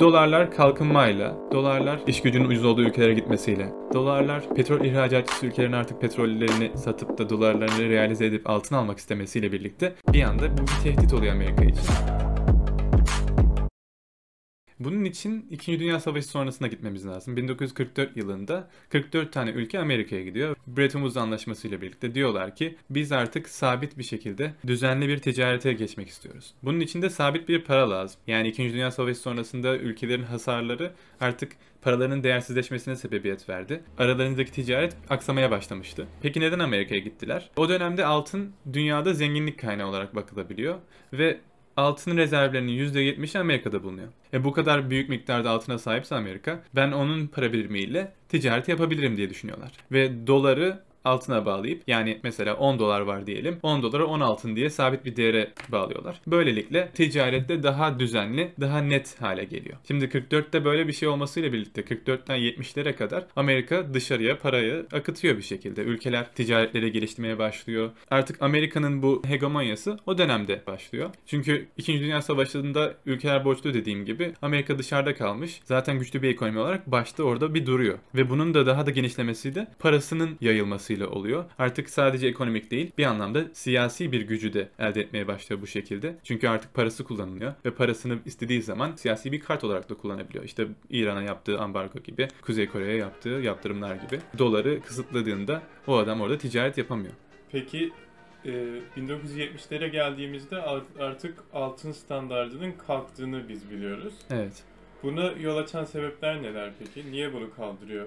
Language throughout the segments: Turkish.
Dolarlar kalkınmayla, dolarlar iş gücünün ucuz olduğu ülkelere gitmesiyle, dolarlar petrol ihracatçısı ülkelerin artık petrollerini satıp da dolarlarını realize edip altın almak istemesiyle birlikte bir anda bir tehdit oluyor Amerika için. Bunun için 2. Dünya Savaşı sonrasına gitmemiz lazım. 1944 yılında 44 tane ülke Amerika'ya gidiyor. Bretton Woods Anlaşması ile birlikte diyorlar ki biz artık sabit bir şekilde düzenli bir ticarete geçmek istiyoruz. Bunun için de sabit bir para lazım. Yani 2. Dünya Savaşı sonrasında ülkelerin hasarları artık paralarının değersizleşmesine sebebiyet verdi. Aralarındaki ticaret aksamaya başlamıştı. Peki neden Amerika'ya gittiler? O dönemde altın dünyada zenginlik kaynağı olarak bakılabiliyor ve altın rezervlerinin %70'i Amerika'da bulunuyor. E bu kadar büyük miktarda altına sahipse Amerika ben onun para birimiyle ticaret yapabilirim diye düşünüyorlar. Ve doları altına bağlayıp yani mesela 10 dolar var diyelim 10 dolara 10 altın diye sabit bir değere bağlıyorlar. Böylelikle ticarette daha düzenli daha net hale geliyor. Şimdi 44'te böyle bir şey olmasıyla birlikte 44'ten 70'lere kadar Amerika dışarıya parayı akıtıyor bir şekilde. Ülkeler ticaretleri geliştirmeye başlıyor. Artık Amerika'nın bu hegemonyası o dönemde başlıyor. Çünkü 2. Dünya Savaşı'nda ülkeler borçlu dediğim gibi Amerika dışarıda kalmış. Zaten güçlü bir ekonomi olarak başta orada bir duruyor. Ve bunun da daha da genişlemesi de parasının yayılmasıyla oluyor. Artık sadece ekonomik değil bir anlamda siyasi bir gücü de elde etmeye başlıyor bu şekilde. Çünkü artık parası kullanılıyor ve parasını istediği zaman siyasi bir kart olarak da kullanabiliyor. İşte İran'a yaptığı ambargo gibi, Kuzey Kore'ye yaptığı yaptırımlar gibi. Doları kısıtladığında o adam orada ticaret yapamıyor. Peki e, 1970'lere geldiğimizde artık altın standartının kalktığını biz biliyoruz. Evet. Buna yol açan sebepler neler peki? Niye bunu kaldırıyor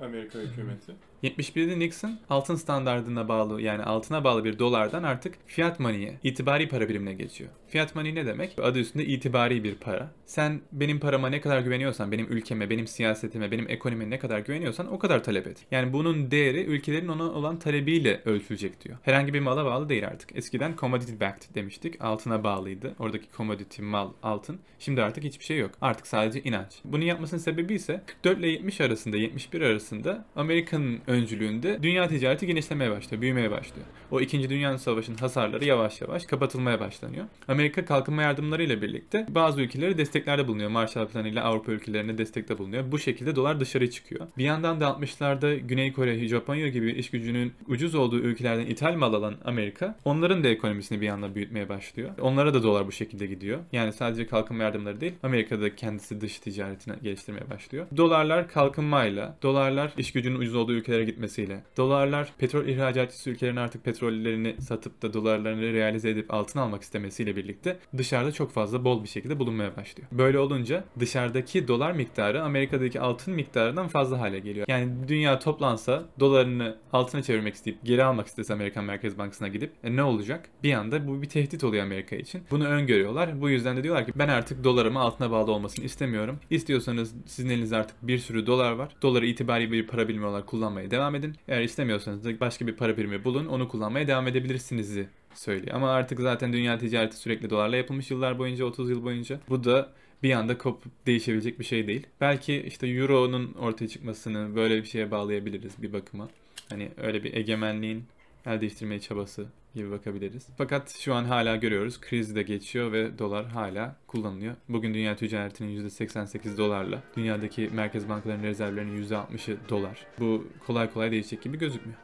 Amerika hükümeti? 71'de Nixon altın standartına bağlı yani altına bağlı bir dolardan artık fiat money'e, itibari para birimine geçiyor. Fiat money ne demek? Adı üstünde itibari bir para. Sen benim parama ne kadar güveniyorsan, benim ülkeme, benim siyasetime, benim ekonomime ne kadar güveniyorsan o kadar talep et. Yani bunun değeri ülkelerin ona olan talebiyle ölçülecek diyor. Herhangi bir mala bağlı değil artık. Eskiden commodity backed demiştik. Altına bağlıydı. Oradaki commodity mal altın. Şimdi artık hiçbir şey yok. Artık sadece inanç. Bunu yapmasının sebebi ise 44 ile 70 arasında, 71 arasında Amerika'nın öncülüğünde dünya ticareti genişlemeye başlıyor, büyümeye başlıyor. O 2. Dünya Savaşı'nın hasarları yavaş yavaş kapatılmaya başlanıyor. Amerika kalkınma yardımları ile birlikte bazı ülkeleri desteklerde bulunuyor. Marshall Planı ile Avrupa ülkelerine destekte bulunuyor. Bu şekilde dolar dışarı çıkıyor. Bir yandan da 60'larda Güney Kore, Japonya gibi iş gücünün ucuz olduğu ülkelerden ithal mal alan Amerika onların da ekonomisini bir yandan büyütmeye başlıyor. Onlara da dolar bu şekilde gidiyor. Yani sadece kalkınma yardımları değil Amerika'da kendisi dış ticaretini geliştirmeye başlıyor. Dolarlar kalkınmayla, dolarlar iş gücünün ucuz olduğu ülkelere gitmesiyle, dolarlar petrol ihracatçısı ülkelerin artık petrollerini satıp da dolarlarını realize edip altın almak istemesiyle birlikte dışarıda çok fazla bol bir şekilde bulunmaya başlıyor. Böyle olunca dışarıdaki dolar miktarı Amerika'daki altın miktarından fazla hale geliyor. Yani dünya toplansa dolarını altına çevirmek isteyip geri almak istese Amerikan Merkez Bankası'na gidip e, ne olacak? Bir anda bu bir tehdit oluyor Amerika için. Bunu öngörüyorlar. Bu yüzden de diyorlar ki ben artık dolarımı altına bağlı olmasını istemiyorum. İstiyorsanız sizin elinizde artık bir sürü dolar var. Doları itibari bir para birimi olarak kullanmaya devam edin. Eğer istemiyorsanız da başka bir para birimi bulun. Onu kullanmaya devam edebilirsiniz söylüyor. Ama artık zaten dünya ticareti sürekli dolarla yapılmış yıllar boyunca 30 yıl boyunca. Bu da bir anda kopup değişebilecek bir şey değil. Belki işte Euro'nun ortaya çıkmasını böyle bir şeye bağlayabiliriz bir bakıma. Hani öyle bir egemenliğin el değiştirmeye çabası gibi bakabiliriz. Fakat şu an hala görüyoruz kriz de geçiyor ve dolar hala kullanılıyor. Bugün dünya ticaretinin %88 dolarla, dünyadaki merkez bankalarının rezervlerinin %60'ı dolar. Bu kolay kolay değişecek gibi gözükmüyor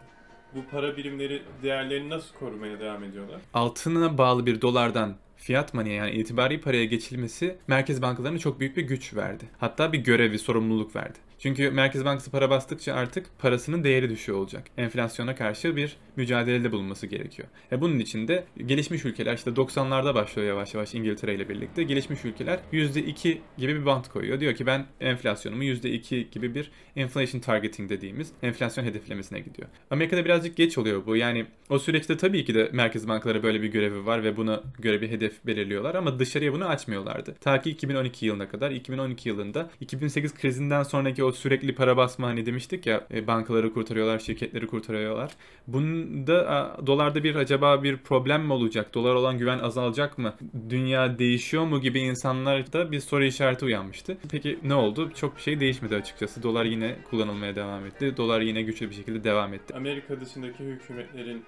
bu para birimleri değerlerini nasıl korumaya devam ediyorlar? Altına bağlı bir dolardan fiyat money yani itibari paraya geçilmesi merkez bankalarına çok büyük bir güç verdi. Hatta bir görevi, sorumluluk verdi. Çünkü Merkez Bankası para bastıkça artık parasının değeri düşüyor olacak. Enflasyona karşı bir mücadelede bulunması gerekiyor. E bunun için de gelişmiş ülkeler işte 90'larda başlıyor yavaş yavaş İngiltere ile birlikte. Gelişmiş ülkeler %2 gibi bir bant koyuyor. Diyor ki ben enflasyonumu %2 gibi bir inflation targeting dediğimiz enflasyon hedeflemesine gidiyor. Amerika'da birazcık geç oluyor bu. Yani o süreçte tabii ki de merkez bankaları böyle bir görevi var ve buna göre bir hedef belirliyorlar ama dışarıya bunu açmıyorlardı. Ta ki 2012 yılına kadar. 2012 yılında 2008 krizinden sonraki o sürekli para basma hani demiştik ya e, bankaları kurtarıyorlar, şirketleri kurtarıyorlar. Bunda dolarda bir acaba bir problem mi olacak? Dolar olan güven azalacak mı? Dünya değişiyor mu gibi insanlarda bir soru işareti uyanmıştı. Peki ne oldu? Çok bir şey değişmedi açıkçası. Dolar yine kullanılmaya devam etti. Dolar yine güçlü bir şekilde devam etti. Amerika dışındaki hükümetlerin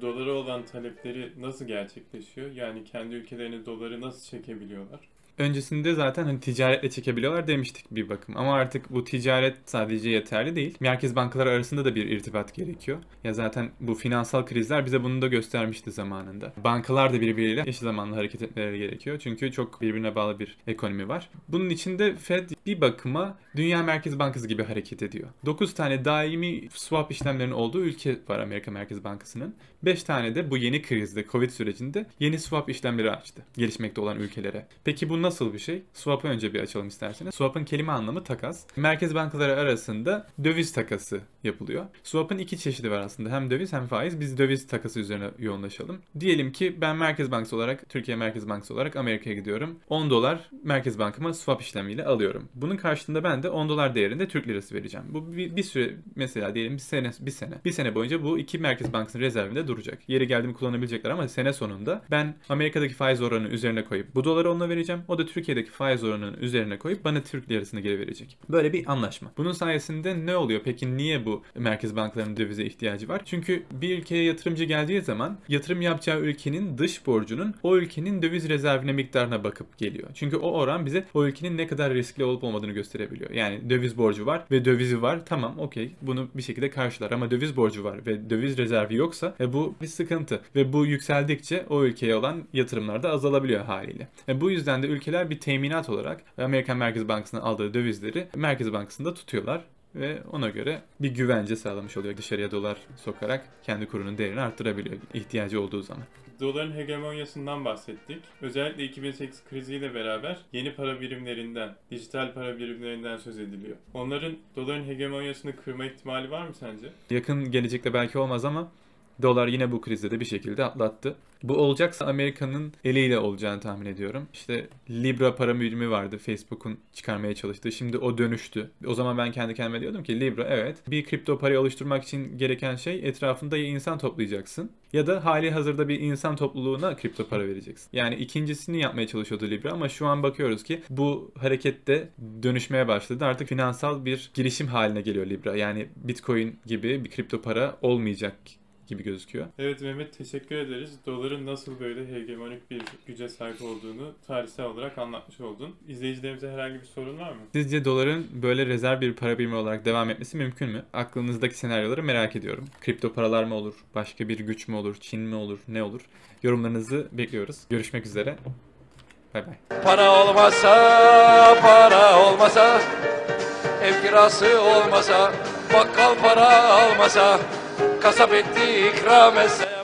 dolara olan talepleri nasıl gerçekleşiyor? Yani kendi ülkelerine doları nasıl çekebiliyorlar? Öncesinde zaten hani ticaretle çekebiliyorlar demiştik bir bakım. Ama artık bu ticaret sadece yeterli değil. Merkez bankaları arasında da bir irtibat gerekiyor. Ya zaten bu finansal krizler bize bunu da göstermişti zamanında. Bankalar da birbiriyle eş zamanlı hareket etmeleri gerekiyor. Çünkü çok birbirine bağlı bir ekonomi var. Bunun içinde Fed bir bakıma Dünya Merkez Bankası gibi hareket ediyor. 9 tane daimi swap işlemlerinin olduğu ülke var Amerika Merkez Bankası'nın. 5 tane de bu yeni krizde, Covid sürecinde yeni swap işlemleri açtı gelişmekte olan ülkelere. Peki bu nasıl bir şey? Swap'ı önce bir açalım isterseniz. Swap'ın kelime anlamı takas. Merkez bankaları arasında döviz takası yapılıyor. Swap'ın iki çeşidi var aslında. Hem döviz hem faiz. Biz döviz takası üzerine yoğunlaşalım. Diyelim ki ben Merkez Bankası olarak, Türkiye Merkez Bankası olarak Amerika'ya gidiyorum. 10 dolar Merkez Bankama swap işlemiyle alıyorum. Bunun karşılığında ben de 10 dolar değerinde Türk lirası vereceğim. Bu bir, bir süre mesela diyelim bir sene, bir sene. Bir sene boyunca bu iki Merkez Bankası'nın rezervinde duracak. Yeri geldiğimi kullanabilecekler ama sene sonunda ben Amerika'daki faiz oranını üzerine koyup bu doları onunla vereceğim. O da Türkiye'deki faiz oranının üzerine koyup bana Türk lirasını geri verecek. Böyle bir anlaşma. Bunun sayesinde ne oluyor? Peki niye bu merkez bankalarının dövize ihtiyacı var? Çünkü bir ülkeye yatırımcı geldiği zaman yatırım yapacağı ülkenin dış borcunun o ülkenin döviz rezervine miktarına bakıp geliyor. Çünkü o oran bize o ülkenin ne kadar riskli olup olmadığını gösterebiliyor. Yani döviz borcu var ve dövizi var. Tamam okey bunu bir şekilde karşılar ama döviz borcu var ve döviz rezervi yoksa e, bu bir sıkıntı. Ve bu yükseldikçe o ülkeye olan yatırımlar da azalabiliyor haliyle. E, bu yüzden de ülkeler bir teminat olarak Amerikan Merkez Bankası'ndan aldığı dövizleri Merkez Bankası'nda tutuyorlar ve ona göre bir güvence sağlamış oluyor. Dışarıya dolar sokarak kendi kurunun değerini arttırabiliyor ihtiyacı olduğu zaman. Doların hegemonyasından bahsettik. Özellikle 2008 kriziyle beraber yeni para birimlerinden, dijital para birimlerinden söz ediliyor. Onların doların hegemonyasını kırma ihtimali var mı sence? Yakın gelecekte belki olmaz ama dolar yine bu krizde de bir şekilde atlattı. Bu olacaksa Amerika'nın eliyle olacağını tahmin ediyorum. İşte Libra para birimi vardı Facebook'un çıkarmaya çalıştığı. Şimdi o dönüştü. O zaman ben kendi kendime diyordum ki Libra evet bir kripto parayı oluşturmak için gereken şey etrafında ya insan toplayacaksın ya da hali hazırda bir insan topluluğuna kripto para vereceksin. Yani ikincisini yapmaya çalışıyordu Libra ama şu an bakıyoruz ki bu harekette dönüşmeye başladı. Artık finansal bir girişim haline geliyor Libra. Yani Bitcoin gibi bir kripto para olmayacak gibi gözüküyor. Evet Mehmet teşekkür ederiz. Doların nasıl böyle hegemonik bir güce sahip olduğunu tarihsel olarak anlatmış oldun. İzleyicilerimize herhangi bir sorun var mı? Sizce doların böyle rezerv bir para birimi olarak devam etmesi mümkün mü? Aklınızdaki senaryoları merak ediyorum. Kripto paralar mı olur? Başka bir güç mü olur? Çin mi olur? Ne olur? Yorumlarınızı bekliyoruz. Görüşmek üzere. Bay bay. Para olmasa, para olmasa, ev kirası olmasa, bakkal para almasa, kasap etti ikram etse.